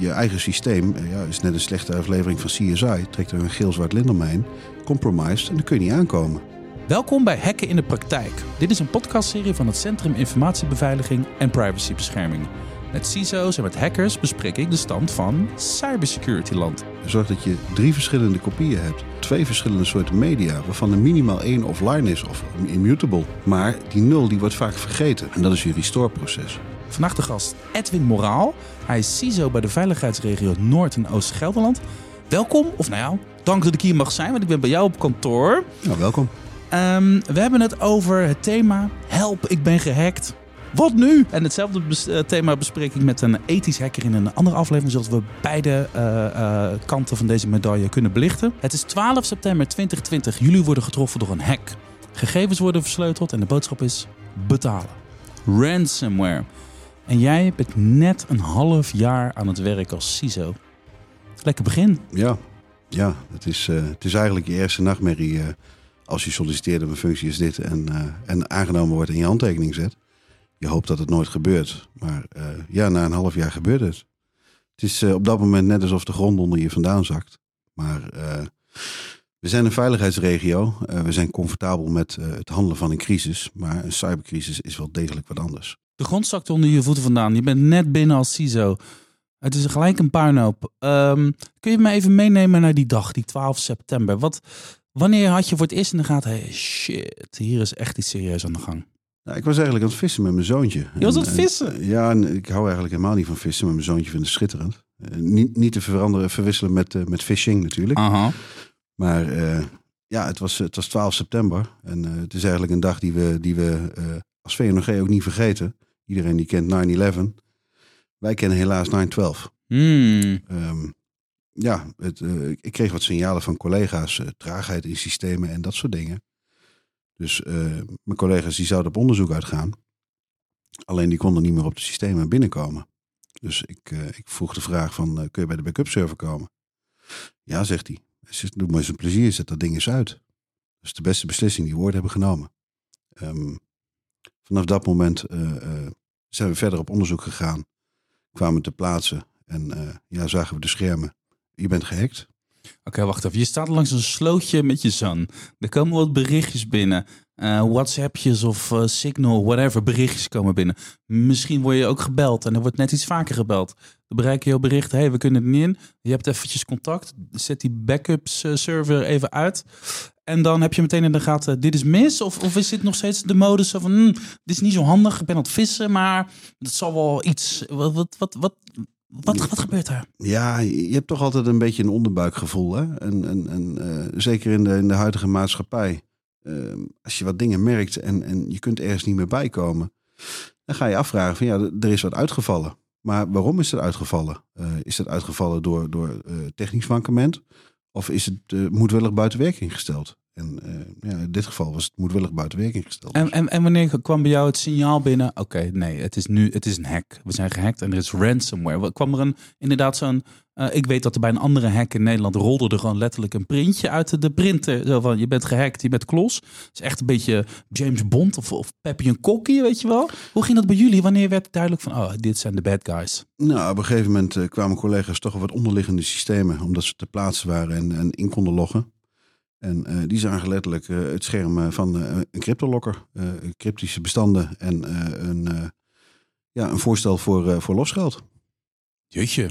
je eigen systeem eh, ja, is net een slechte aflevering van CSI. Trekt er een geel-zwart omheen, compromised en dan kun je niet aankomen. Welkom bij Hacken in de Praktijk. Dit is een podcastserie van het Centrum Informatiebeveiliging en Privacybescherming. Met CISO's en met hackers bespreek ik de stand van cybersecurity land. Zorg dat je drie verschillende kopieën hebt. Twee verschillende soorten media, waarvan er minimaal één offline is of immutable. Maar die nul die wordt vaak vergeten en dat is je restore proces. Vandaag de gast Edwin Moraal. Hij is CISO bij de veiligheidsregio Noord- en Oost-Gelderland. Welkom, of nou ja, dank dat ik hier mag zijn, want ik ben bij jou op kantoor. Nou, welkom. Ehm, we hebben het over het thema Help, ik ben gehackt. Wat nu? En hetzelfde bes- eh, thema bespreek ik met een ethisch hacker in een andere aflevering, zodat we beide eh, eh, kanten van deze medaille kunnen belichten. Het is 12 september 2020. Jullie worden getroffen door een hack. Gegevens worden versleuteld en de boodschap is betalen. Ransomware. En jij bent net een half jaar aan het werk als CISO. Lekker begin. Ja, ja het, is, eh, het is eigenlijk je eerste nachtmerrie eh, als je solliciteert op een functie is dit en, eh, en aangenomen wordt en je handtekening zet. Je hoopt dat het nooit gebeurt. Maar ja, na een half jaar gebeurt het. Het is op dat moment net alsof de grond onder je vandaan zakt. Maar we zijn een veiligheidsregio. We zijn comfortabel met het handelen van een crisis. Maar een cybercrisis is wel degelijk wat anders. De grond zakt onder je voeten vandaan. Je bent net binnen als CISO. Het is gelijk een puinhoop. Ehm, kun je me even meenemen naar die dag, die 12 september? Wat, wanneer had je voor het eerst in de gaten... Hey, shit, hier is echt iets serieus aan de gang. Nou, ik was eigenlijk aan het vissen met mijn zoontje. Je was aan het en- vissen? ja, en ik hou eigenlijk helemaal niet van vissen, maar mijn zoontje vindt het schitterend. Eh, niet, niet te veranderen, verwisselen met, eh, met fishing natuurlijk. Aha. Maar eh, ja, het was, het was 12 september. En eh, het is eigenlijk een dag die we, die we eh, als VNG ook niet vergeten. Iedereen die kent 9-11. Wij kennen helaas 9-12. Hmm. Ehm, ja, het, eh, ik kreeg wat signalen van collega's. eh, traagheid in systemen en dat soort dingen. Dus eh, mijn collega's die zouden op onderzoek uitgaan. Alleen die konden niet meer op de systemen binnenkomen. Dus ik, ik vroeg de vraag van, kun je bij de backup server komen? Ja, zegt hij. Zegt, doe maar eens een plezier, zet dat ding eens uit. Dat is de beste beslissing die we ooit hebben genomen. Ehm, vanaf dat moment zijn we verder op onderzoek gegaan. Kwamen te plaatsen en eh, ja, zagen we de schermen. Je bent gehackt. Oké, wacht even. Je staat langs een slootje met je zoon. Er komen wat berichtjes binnen. Eh, WhatsAppjes of eh, Signal, whatever, berichtjes komen binnen. Misschien word je ook gebeld en er wordt net iets vaker gebeld. Dan bereik je jouw bericht, hey, we kunnen er niet in. Je hebt eventjes contact. Zet die backups eh, server even uit. En dan heb je meteen in de gaten, dit is mis? Of, of is dit nog steeds de modus van, hmm, dit is niet zo handig, ik ben aan het vissen, maar het zal wel iets... Wat, wat, wat, wat, wat, wat gebeurt er? Ja, je hebt toch altijd een beetje een onderbuikgevoel. Hè? En, en, en eh, zeker in de, in de huidige maatschappij. Eh, als je wat dingen merkt en, en je kunt ergens niet meer bijkomen. Dan ga je afvragen van ja, er is wat uitgevallen. Maar waarom is het uitgevallen? Eh, is het uitgevallen door, door eh, technisch mankement? Of is het moedwillig buiten werking gesteld? En eh, ja, in dit geval was het moedwillig buiten werking gesteld. En, en, en wanneer kwam bij jou het signaal binnen? Oké, nee, het is nu het is een hack. We zijn gehackt en er is ransomware. Kwam er een, inderdaad zo'n... eh, ik weet dat er bij een andere hack in Nederland rolde er gewoon letterlijk een printje uit de printer. Zo van, je bent gehackt, je bent klos. Het is echt een beetje James Bond of, of Peppy en Kokkie, weet je wel. Hoe ging dat bij jullie? Wanneer werd het duidelijk van, oh, dit zijn de bad guys? Nou, op een gegeven moment eh, kwamen collega's toch op wat onderliggende systemen, omdat ze te plaatsen waren en, en in konden loggen. En eh, die zagen letterlijk eh, het scherm eh, van een cryptolokker, cryptische bestanden en een, ja, een voorstel voor, voor losgeld. Jeetje,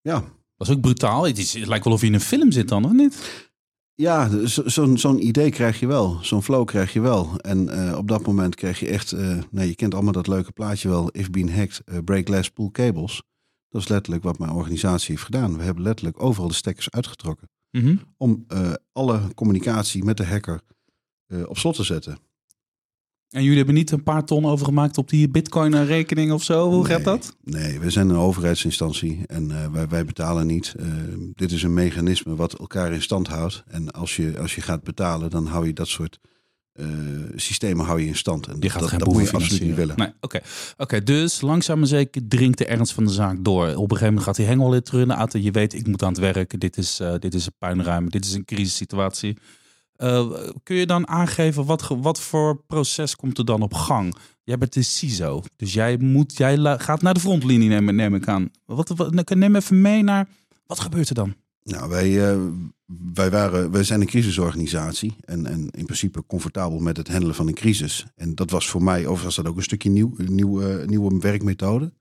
Ja, dat is ook brutaal. Het, is, het lijkt wel of je in een film zit dan, of niet? ja zo- zo'n zo'n idee krijg je wel, zo'n flow krijg je wel. En op dat moment krijg je echt, nee, je kent allemaal dat leuke plaatje wel, if being hacked, break glass, pull cables. Dat is letterlijk wat mijn organisatie heeft gedaan. We hebben letterlijk overal de stekkers uitgetrokken. Mhm. om eh, alle communicatie met de hacker eh, op slot te zetten. En jullie hebben niet een paar ton overgemaakt op die bitcoin-rekening of zo? Hoe gaat dat? Nee, we zijn een overheidsinstantie en eh, wij, wij betalen niet. Eh, dit is een mechanisme wat elkaar in stand houdt. En als je, als je gaat betalen, dan hou je dat soort eh, systemen hou je in stand. En Die gaat dat, geen dat moet je absoluut niet willen. Nee, oké. Oké, dus langzaam maar zeker dringt de ernst van de zaak door. Op een gegeven moment gaat die hengel weer terug naar auto. Je weet, ik moet aan het werk. Dit is, eh, dit is een puinruim. Dit is een crisissituatie. Uh, kun je dan aangeven wat, wat voor proces komt er dan op gang? Jij bent de CISO, dus jij, moet, jij gaat naar de frontlinie nemen, neem ik aan. Wat, wat, neem even mee naar, wat gebeurt er dan? Nou, wij, uh, wij, waren, wij zijn een crisisorganisatie en, en in principe comfortabel met het handelen van een crisis. En dat was voor mij, overigens dat ook een stukje nieuw, nieuwe, nieuwe werkmethode.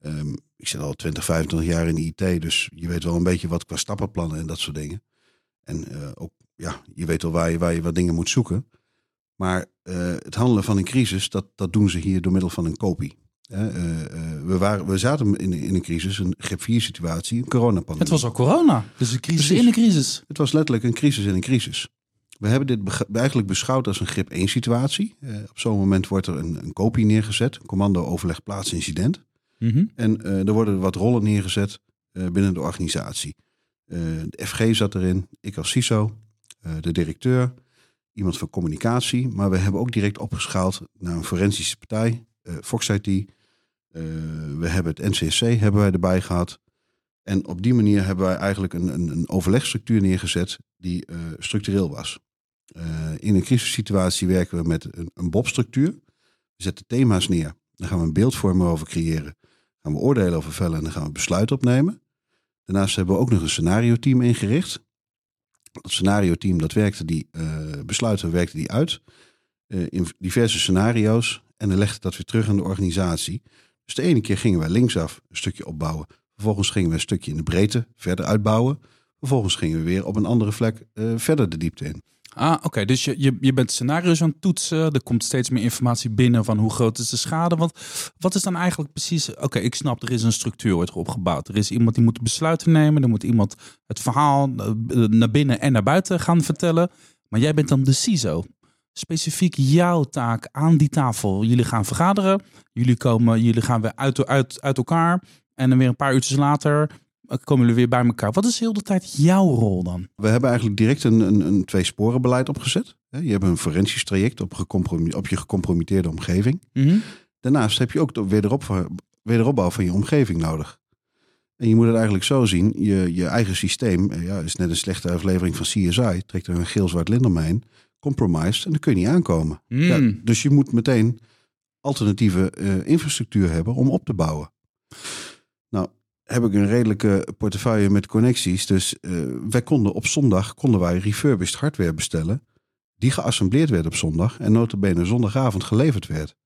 Um, ik zit al 20, 25 jaar in de IT, dus je weet wel een beetje wat qua stappenplannen en dat soort dingen. En uh, ook, ja, je weet wel waar je, waar je wat dingen moet zoeken. Maar uh, het handelen van een crisis, dat, dat doen ze hier door middel van een kopie. Uh, we, waren, we zaten in, in een crisis, een grip 4 situatie, een coronapandemie. Het was al corona, dus een crisis in een crisis. Het was letterlijk een crisis in een crisis. We hebben dit eigenlijk beschouwd als een grip 1 situatie. op zo'n moment wordt er een, een kopie neergezet, commando overleg plaats incident. Mm En er worden wat rollen neergezet binnen de organisatie. de FG zat erin, ik als CISO, de directeur, iemand van communicatie. Maar we hebben ook direct opgeschaald naar een forensische partij, Fox IT. Uh, we hebben het NCSC hebben wij erbij gehad. En op die manier hebben wij eigenlijk een, een, een overlegstructuur neergezet die uh, structureel was. in een crisissituatie werken we met een, een BOB-structuur. We zetten thema's neer. Dan gaan we een beeldvormer over creëren. gaan we oordelen over vellen en dan gaan we besluiten opnemen. Daarnaast hebben we ook nog een scenario-team ingericht. Dat scenario-team dat werkte die besluiten werkte die uit in diverse scenario's en dan legde dat weer terug aan de organisatie. Dus de ene keer gingen wij linksaf een stukje opbouwen. Vervolgens gingen we een stukje in de breedte verder uitbouwen. Vervolgens gingen we weer op een andere vlek uh, verder de diepte in. Ah, oké. Dus je, je, je bent scenario's aan het toetsen. Er komt steeds meer informatie binnen van hoe groot is de schade. Want wat is dan eigenlijk precies... Oké, ik snap, er is een structuur wordt opgebouwd. Er is iemand die moet besluiten nemen. Er moet iemand het verhaal eh, naar binnen en naar buiten gaan vertellen. Maar jij bent dan de CISO. Specifiek jouw taak aan die tafel. Jullie gaan vergaderen. Jullie, komen, jullie gaan weer uit, uit, uit elkaar. En dan weer een paar uurtjes later komen jullie weer bij elkaar. Wat is heel de tijd jouw rol dan? We hebben eigenlijk direct een, een, een twee-sporen-beleid opgezet. Je hebt een forensisch traject op, op je gecompromitteerde omgeving. Mhm. Daarnaast heb je ook de wederop, wederopbouw van je omgeving nodig. En je moet het eigenlijk zo zien, je, je eigen systeem eh, ja, is net een slechte aflevering van CSI. Trekt er een geel-zwart lindermijn, compromised en dan kun je niet aankomen. Mm. Ja, dus je moet meteen alternatieve uh, infrastructuur hebben om op te bouwen. Nou, heb ik een redelijke portefeuille met connecties. Dus uh, wij konden op zondag konden wij refurbished hardware bestellen. Die geassembleerd werd op zondag en notabene zondagavond geleverd werd.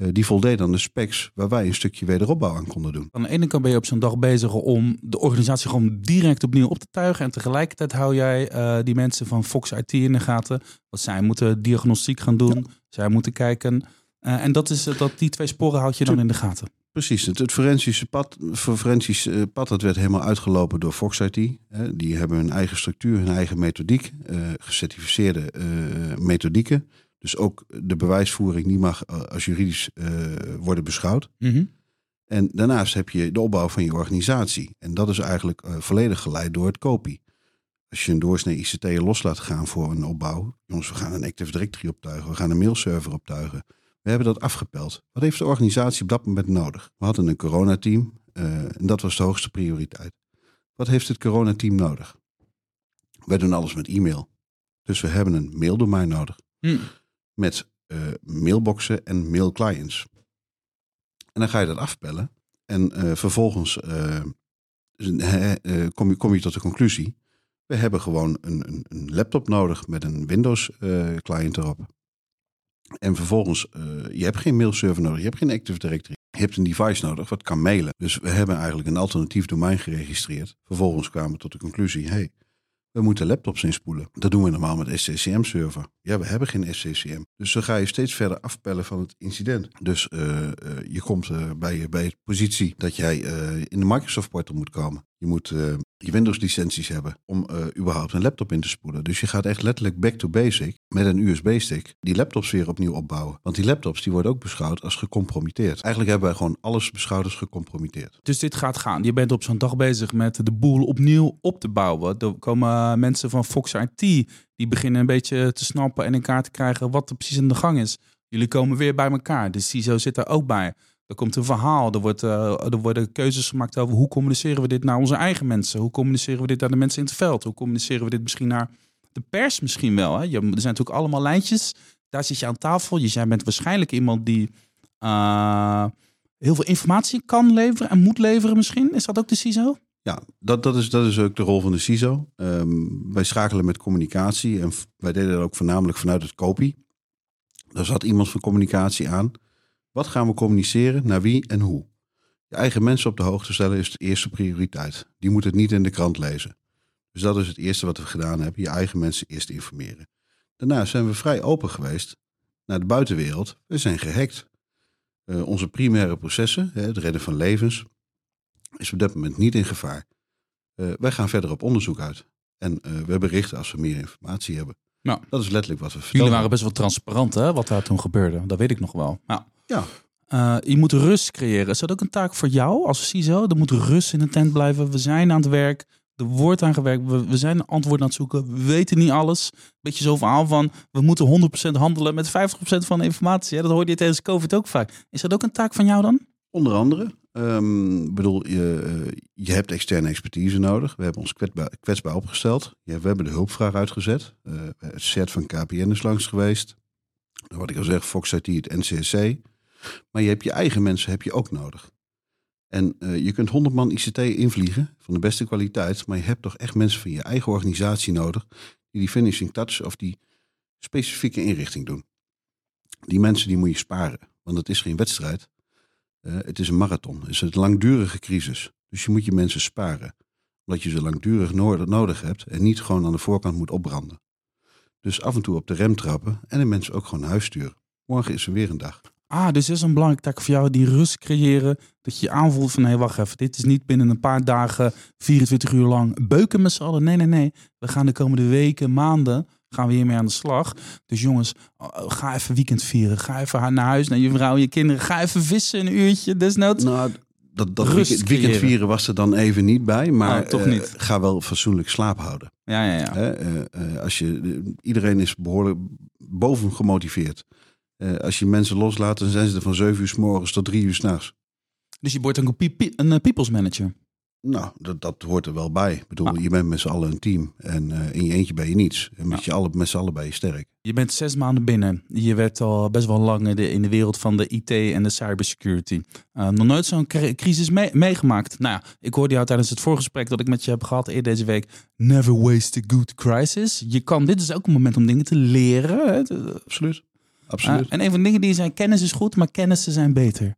Uh, die voldeed aan de specs waar wij een stukje wederopbouw aan konden doen. Aan de ene kant ben je op zo'n dag bezig om de organisatie gewoon direct opnieuw op te tuigen. En tegelijkertijd hou jij uh, die mensen van Fox IT in de gaten. Want zij moeten diagnostiek gaan doen. Ja. Zij moeten kijken. en dat is dat die twee sporen houd je dan in de gaten. Precies, het, het forensische pad, forensisch pad dat werd helemaal uitgelopen door Fox IT. Die hebben hun eigen structuur, hun eigen methodiek, uh, gecertificeerde methodieken. Dus ook de bewijsvoering die mag als juridisch worden beschouwd. Mm -hmm. En daarnaast heb je de opbouw van je organisatie. En dat is eigenlijk volledig geleid door het kopie. Als je een doorsnee ICT los laat gaan voor een opbouw. Jongens, we gaan een Active Directory optuigen. We gaan een mailserver optuigen. We hebben dat afgepeld. Wat heeft de organisatie op dat moment nodig? We hadden een coronateam uh, en dat was de hoogste prioriteit. Wat heeft het coronateam nodig? Wij doen alles met e-mail. Dus we hebben een maildomein nodig. Hm. Met uh, mailboxen en mailclients. En dan ga je dat afpellen. En uh, vervolgens kom, je, kom je tot de conclusie. We hebben gewoon een, een, een laptop nodig met een Windows client erop. En vervolgens, je hebt geen mailserver nodig, je hebt geen Active Directory. Je hebt een device nodig wat kan mailen. Dus we hebben eigenlijk een alternatief domein geregistreerd. Vervolgens kwamen we tot de conclusie, hey, we moeten laptops inspoelen. Dat doen we normaal met SCCM-server. Ja, we hebben geen SCCM. Dus dan ga je steeds verder afpellen van het incident. Dus uh, uh, je komt uh, bij, bij de positie dat jij in de Microsoft portal moet komen. Je moet je Windows licenties hebben om uh, überhaupt een laptop in te spoelen. Dus je gaat echt letterlijk back to basic met een USB-stick die laptops weer opnieuw opbouwen. Want die laptops die worden ook beschouwd als gecompromitteerd. Eigenlijk hebben wij gewoon alles beschouwd als gecompromitteerd. Dus dit gaat gaan. Je bent op zo'n dag bezig met de boel opnieuw op te bouwen. Er komen mensen van Fox IT die beginnen een beetje te snappen en in kaart te krijgen wat er precies aan de gang is. Jullie komen weer bij elkaar. De CISO zit er ook bij. Er komt een verhaal, er, wordt, uh, er worden keuzes gemaakt over hoe communiceren we dit naar onze eigen mensen? Hoe communiceren we dit naar de mensen in het veld? Hoe communiceren we dit misschien naar De pers misschien wel. Hè? Je, er zijn natuurlijk allemaal lijntjes. Daar zit je aan tafel. Je bent waarschijnlijk iemand die uh, heel veel informatie kan leveren en moet leveren misschien. Is dat ook de CISO? Ja, dat, dat, is, dat is ook de rol van de CISO. Um, wij schakelen met communicatie en wij deden dat ook voornamelijk vanuit het kopie. Daar zat iemand van communicatie aan. Wat gaan we communiceren, naar wie en hoe? Je eigen mensen op de hoogte stellen is de eerste prioriteit. Die moeten het niet in de krant lezen. Dus dat is het eerste wat we gedaan hebben. Je eigen mensen eerst informeren. Daarna zijn we vrij open geweest naar de buitenwereld. We zijn gehackt. Uh, onze primaire processen, het redden van levens, is op dit moment niet in gevaar. Uh, wij gaan verder op onderzoek uit. En uh, we berichten als we meer informatie hebben. Nou, dat is letterlijk wat we vertellen. Jullie waren best wel transparant, hè, wat daar toen gebeurde. Dat weet ik nog wel. Nou. Ja. Uh, je moet rust creëren. Is dat ook een taak voor jou als CISO? Er moet rust in de tent blijven. We zijn aan het werk. Er wordt aan gewerkt. We, we zijn antwoord aan het zoeken. We weten niet alles. Beetje zo'n verhaal van we moeten 100% handelen met 50% van de informatie. Ja, dat hoorde je tijdens COVID ook vaak. Is dat ook een taak van jou dan? Onder andere. Um, bedoel, je, uh, je hebt externe expertise nodig. We hebben ons kwetsbaar, kwetsbaar opgesteld. Ja, we hebben de hulpvraag uitgezet. Uh, het set van KPN is langs geweest. Wat ik al zeg, Fox IT, het NCSC. Maar je hebt je eigen mensen heb je ook nodig. En uh, je kunt 100 man ICT invliegen van de beste kwaliteit. Maar je hebt toch echt mensen van je eigen organisatie nodig. Die die finishing touch of die specifieke inrichting doen. Die mensen die moet je sparen. Want het is geen wedstrijd. Uh, het is een marathon. Het is een langdurige crisis. Dus je moet je mensen sparen. Omdat je ze langdurig nodig hebt en niet gewoon aan de voorkant moet opbranden. Dus af en toe op de rem trappen en de mensen ook gewoon naar huis sturen. Morgen is er weer een dag. Ah, dus is een belangrijk taak voor jou, die rust creëren. Dat je je aanvoelt van, hé, hey, wacht even. Dit is niet binnen een paar dagen, 24 uur lang beuken met z'n allen. Nee, nee, nee. We gaan de komende weken, maanden gaan we hiermee aan de slag. Dus jongens, ga even weekend vieren. Ga even naar huis, naar je vrouw, je kinderen. Ga even vissen een uurtje, desnoods. Nou, dat, dat weekend, weekend, vieren was er dan even niet bij. Maar oh, toch niet. Uh, ga wel fatsoenlijk slaap houden. Ja, ja, ja. Uh, uh, als je, iedereen is behoorlijk boven gemotiveerd. Als je mensen loslaat, dan zijn ze er van 7 uur s morgens tot 3 uur s'nachts. Dus je wordt een, een people's manager? Nou, dat, dat hoort er wel bij. Ik bedoel, ah. je bent met z'n allen een team. En uh, in je eentje ben je niets. En met, ja. je alle, met z'n allen ben je sterk. Je bent zes maanden binnen. Je werd al best wel lang in de, in de wereld van de IT en de cybersecurity. Uh, nog nooit zo'n crisis mee, meegemaakt. Nou ja, ik hoorde jou tijdens het voorgesprek dat ik met je heb gehad eerder deze week. Never waste a good crisis. Je kan, dit is ook een moment om dingen te leren. Hè? Absoluut. Absoluut. Uh, en een van de dingen die je zei, kennis is goed, maar kennissen zijn beter.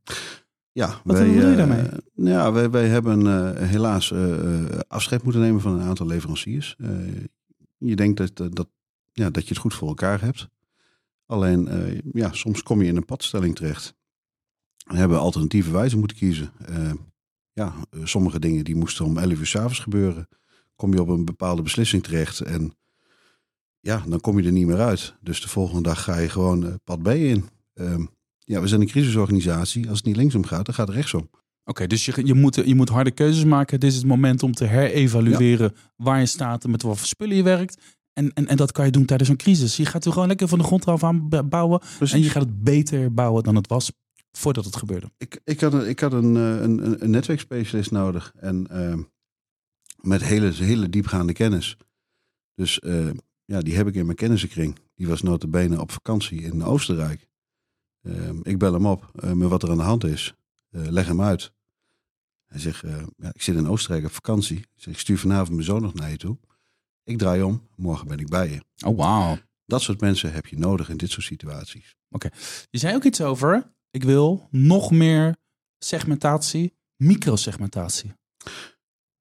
Ja, Wat wij, bedoel je daarmee? Uh, ja, wij, wij hebben uh, helaas uh, afscheid moeten nemen van een aantal leveranciers. je denkt dat, dat, ja, dat je het goed voor elkaar hebt. Alleen, ja, soms kom je in een padstelling terecht. We hebben alternatieve wijzen moeten kiezen. ja, sommige dingen die moesten om 11 uur s'avonds gebeuren. Kom je op een bepaalde beslissing terecht en ja, dan kom je er niet meer uit. Dus de volgende dag ga je gewoon pad B in. Ehm, ja, we zijn een crisisorganisatie. Als het niet linksom gaat, dan gaat het rechtsom. Oké, okay, dus je, je, moet, je moet harde keuzes maken. Dit is het moment om te herevalueren ja. waar je staat en met wat voor spullen je werkt. En, en, en dat kan je doen tijdens een crisis. Je gaat er gewoon lekker van de grond af aan bouwen. Precies. En je gaat het beter bouwen dan het was voordat het gebeurde. Ik, ik had, een, ik had een, een, een netwerkspecialist nodig. En uh, met hele, hele diepgaande kennis. Dus uh, ja, die heb ik in mijn kennissenkring. Die was notabene op vakantie in Oostenrijk. Uh, ik bel hem op uh, met wat er aan de hand is. Uh, leg hem uit. Hij zegt, ja, ik zit in Oostenrijk op vakantie. Ik, zeg, ik stuur vanavond mijn zoon nog naar je toe. Ik draai om, morgen ben ik bij je. Oh, wauw. Dat soort mensen heb je nodig in dit soort situaties. Oké. Okay. Je zei ook iets over, ik wil nog meer segmentatie, microsegmentatie.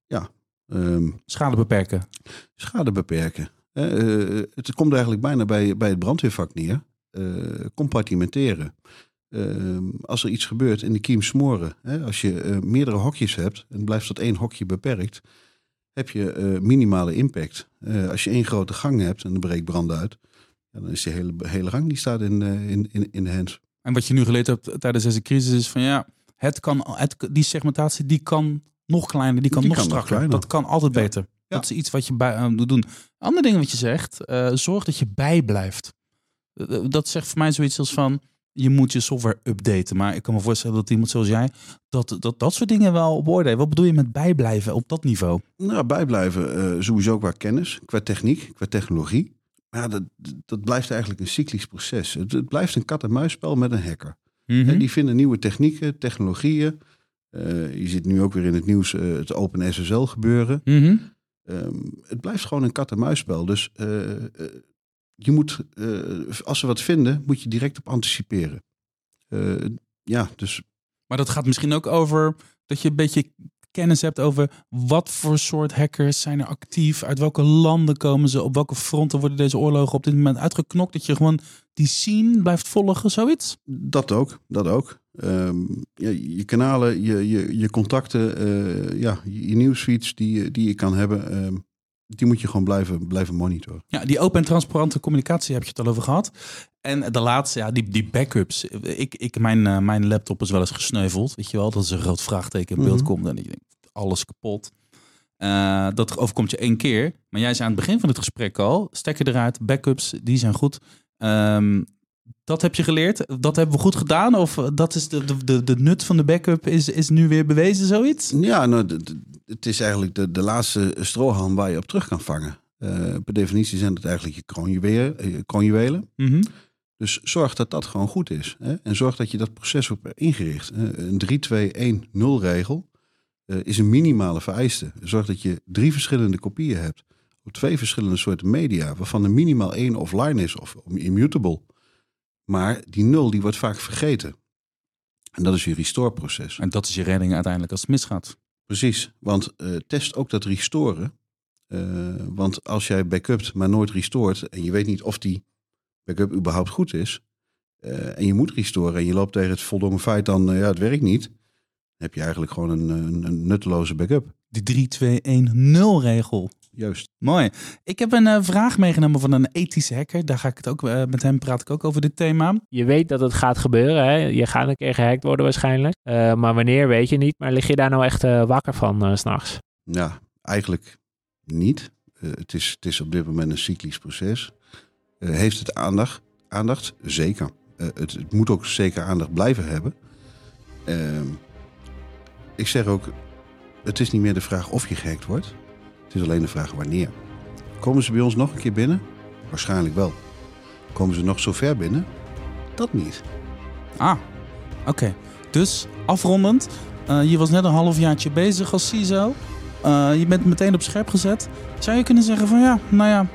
Ja. Um, schade beperken. Schade beperken. Het komt eigenlijk bijna bij, bij het brandweervak neer uh, compartimenteren. Uh, als er iets gebeurt in de kiem smoren. Hè, als je uh, meerdere hokjes hebt en blijft tot één hokje beperkt, heb je minimale impact. als je één grote gang hebt en er breekt brand uit, dan is die hele, hele gang die staat in, in, in, in de hands. En wat je nu geleerd hebt tijdens deze crisis is van ja, het kan, het, die segmentatie die kan nog kleiner, die kan die nog kan strakker. Nog dat kan altijd ja. beter. Dat is iets wat je bij moet doen. Andere ding wat je zegt, zorg dat je bijblijft. Dat zegt voor mij zoiets als van, je moet je software updaten. Maar ik kan me voorstellen dat iemand zoals jij dat dat, dat soort dingen wel op orde heeft. Wat bedoel je met bijblijven op dat niveau? Nou, bijblijven uh, sowieso qua kennis, qua techniek, qua technologie. Maar ja, dat, dat blijft eigenlijk een cyclisch proces. Het, het blijft een kat-en-muisspel met een hacker. Mhm. Die vinden nieuwe technieken, technologieën. Uh, je ziet nu ook weer in het nieuws uh, het Open SSL gebeuren. Mhm. Um, het blijft gewoon een kat-en-muisspel. Dus uh, je moet, als ze wat vinden, moet je direct op anticiperen. ja, dus. Maar dat gaat misschien ook over dat je een beetje kennis hebt over wat voor soort hackers zijn er actief, uit welke landen komen ze, op welke fronten worden deze oorlogen op dit moment uitgeknokt, dat je gewoon die scene blijft volgen, zoiets? Dat ook, dat ook. Ja, je kanalen, je, je, je contacten, uh, ja, je nieuwsfeeds die, die je kan hebben, um, die moet je gewoon blijven, blijven monitoren. Ja, die open en transparante communicatie heb je het al over gehad. En de laatste, ja, die, die backups. Ik, ik, mijn, uh, mijn laptop is wel eens gesneuveld. Weet je wel, dat is een groot vraagteken in beeld mm -hmm. komt. En denk, alles kapot. Uh, dat overkomt je één keer. Maar jij zei aan het begin van het gesprek al, stekker eruit, backups, die zijn goed. Um, dat heb je geleerd? Dat hebben we goed gedaan? Of dat is de, de, de nut van de backup is, is nu weer bewezen, zoiets? Ja, nou, de, de, het is eigenlijk de, de laatste strohalm waar je op terug kan vangen. Uh, per definitie zijn het eigenlijk je kroonjuwelen. Mm -hmm. Dus zorg dat dat gewoon goed is. Hè? En zorg dat je dat proces op ingericht. Een 3-2-1-0 regel uh, is een minimale vereiste. Zorg dat je drie verschillende kopieën hebt. Op twee verschillende soorten media. Waarvan er minimaal één offline is of immutable. Maar die nul die wordt vaak vergeten. En dat is je restore proces. En dat is je redding uiteindelijk als het misgaat. Precies, want uh, test ook dat restoren. Uh, want als jij backupt, maar nooit restoort en je weet niet of die backup überhaupt goed is. Uh, en je moet restoren en je loopt tegen het voldongen feit dan, ja, het werkt niet. Dan heb je eigenlijk gewoon een, een, een nutteloze backup. Die 3-2-1-0 regel. Juist. Mooi. Ik heb een uh, vraag meegenomen van een ethische hacker. Daar ga ik het ook uh, met hem praat ik ook over dit thema. Je weet dat het gaat gebeuren. Hè? Je gaat een keer gehackt worden waarschijnlijk. Uh, maar wanneer weet je niet. Maar lig je daar nou echt wakker van s s'nachts? Ja, eigenlijk niet. het, is, het is op dit moment een cyclisch proces. heeft het aandacht? Aandacht? Zeker. Het, het, moet ook zeker aandacht blijven hebben. Ehm, ik zeg ook, het is niet meer de vraag of je gehackt wordt. Het is alleen de vraag wanneer. Komen ze bij ons nog een keer binnen? Waarschijnlijk wel. Komen ze nog zo ver binnen? Dat niet. Ah, oké. Dus afrondend, uh, je was net een halfjaartje bezig als CISO. Uh, je bent meteen op scherp gezet. Zou je kunnen zeggen van ja, nou ja,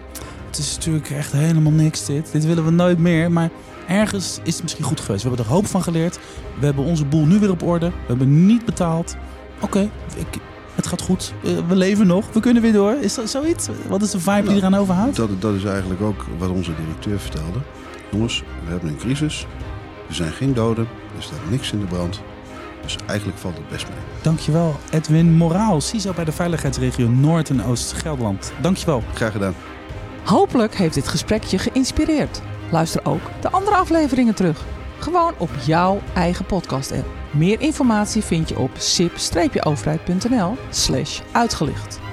het is natuurlijk echt helemaal niks dit. Dit willen we nooit meer. Maar ergens is het misschien goed geweest. We hebben er hoop van geleerd. We hebben onze boel nu weer op orde. We hebben niet betaald. Oké, okay, het gaat goed. We leven nog. We kunnen weer door. Is dat zoiets? Wat is de vibe nou, die eraan overhoudt? Dat, dat is eigenlijk ook wat onze directeur vertelde. Jongens, we hebben een crisis. Er zijn geen doden. Er staat niks in de brand. Dus eigenlijk valt het best mee. Dankjewel, Edwin Moraal, CISO bij de veiligheidsregio Noord- en Oost-Gelderland. Dankjewel. Graag gedaan. Hopelijk heeft dit gesprek je geïnspireerd. Luister ook de andere afleveringen terug. Gewoon op jouw eigen podcast-app. Meer informatie vind je op sip-overheid.nl slash uitgelicht.